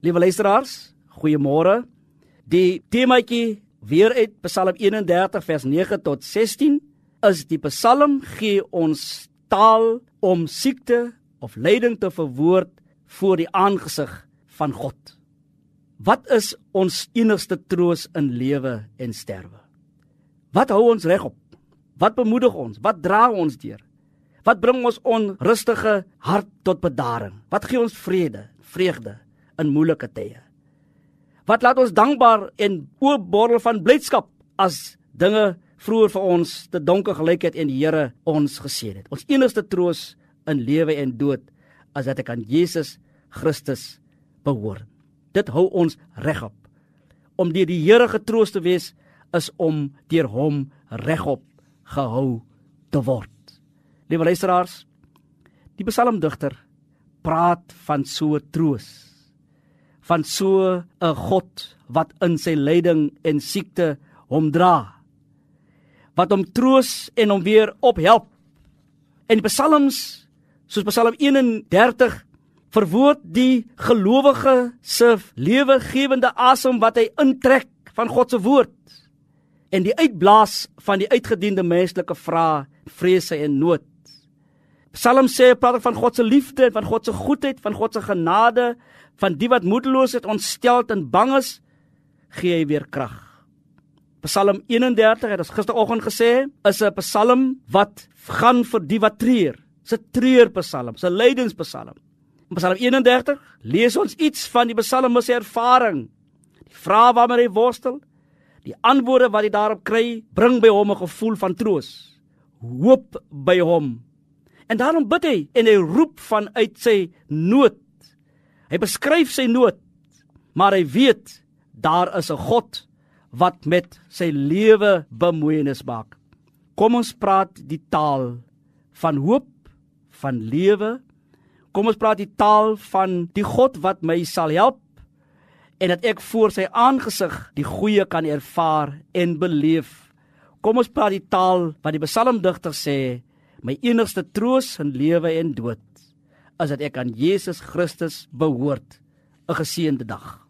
Liewe luisteraars, goeiemôre. Die temaatjie weer uit Psalm 31 vers 9 tot 16 is die Psalm gee ons taal om siekte of lyding te verwoord voor die aangesig van God. Wat is ons enigste troos in lewe en sterwe? Wat hou ons regop? Wat bemoedig ons? Wat dra ons deur? Wat bring ons onrustige hart tot bedaring? Wat gee ons vrede, vreugde in moeilike tye? Wat laat ons dankbaar en oopborrel van blydskap as dinge vroeër vir ons te donker gelyk het en die Here ons geseën het. Ons enigste troos in lewe en dood is dat ek aan Jesus Christus behoort. Dit hou ons regop. Om deur die Here getroos te wees is om deur hom regop gehou te word. Liewe luisteraars, die psalmdigter praat van so troos. Van so 'n God wat in sy lyding en siekte hom dra. Wat hom troos en hom weer ophelp. En die psalms soos Psalm 31 verwoord die gelowige se lewegewende asem wat hy intrek van God se woord en die uitblaas van die uitgediende menslike vrae, vrese en nood. Psalm sê praat van God se liefde, van God se goedheid, van God se genade, van die wat moedeloos is, ontsteld en bang is, gee hy weer krag. Psalm 31 het ons gisteroggend gesê, is 'n psalm wat gaan vir die wat treur. Dis 'n treurpsalm, 'n lydingspsalm. In Psalm 31 lees ons iets van die psalmis se ervaring. Die vrae waarmee hy worstel, die antwoorde wat hy daarop kry, bring by hom 'n gevoel van troos, hoop by hom En daarom bid hy en hy roep vanuit sy nood. Hy beskryf sy nood, maar hy weet daar is 'n God wat met sy lewe bemoeienis maak. Kom ons praat die taal van hoop, van lewe. Kom ons praat die taal van die God wat my sal help en dat ek voor sy aangesig die goeie kan ervaar en beleef. Kom ons praat die taal wat die psalmdigter sê My enigste troos in lewe en dood is dat ek aan Jesus Christus behoort. 'n Geseënde dag.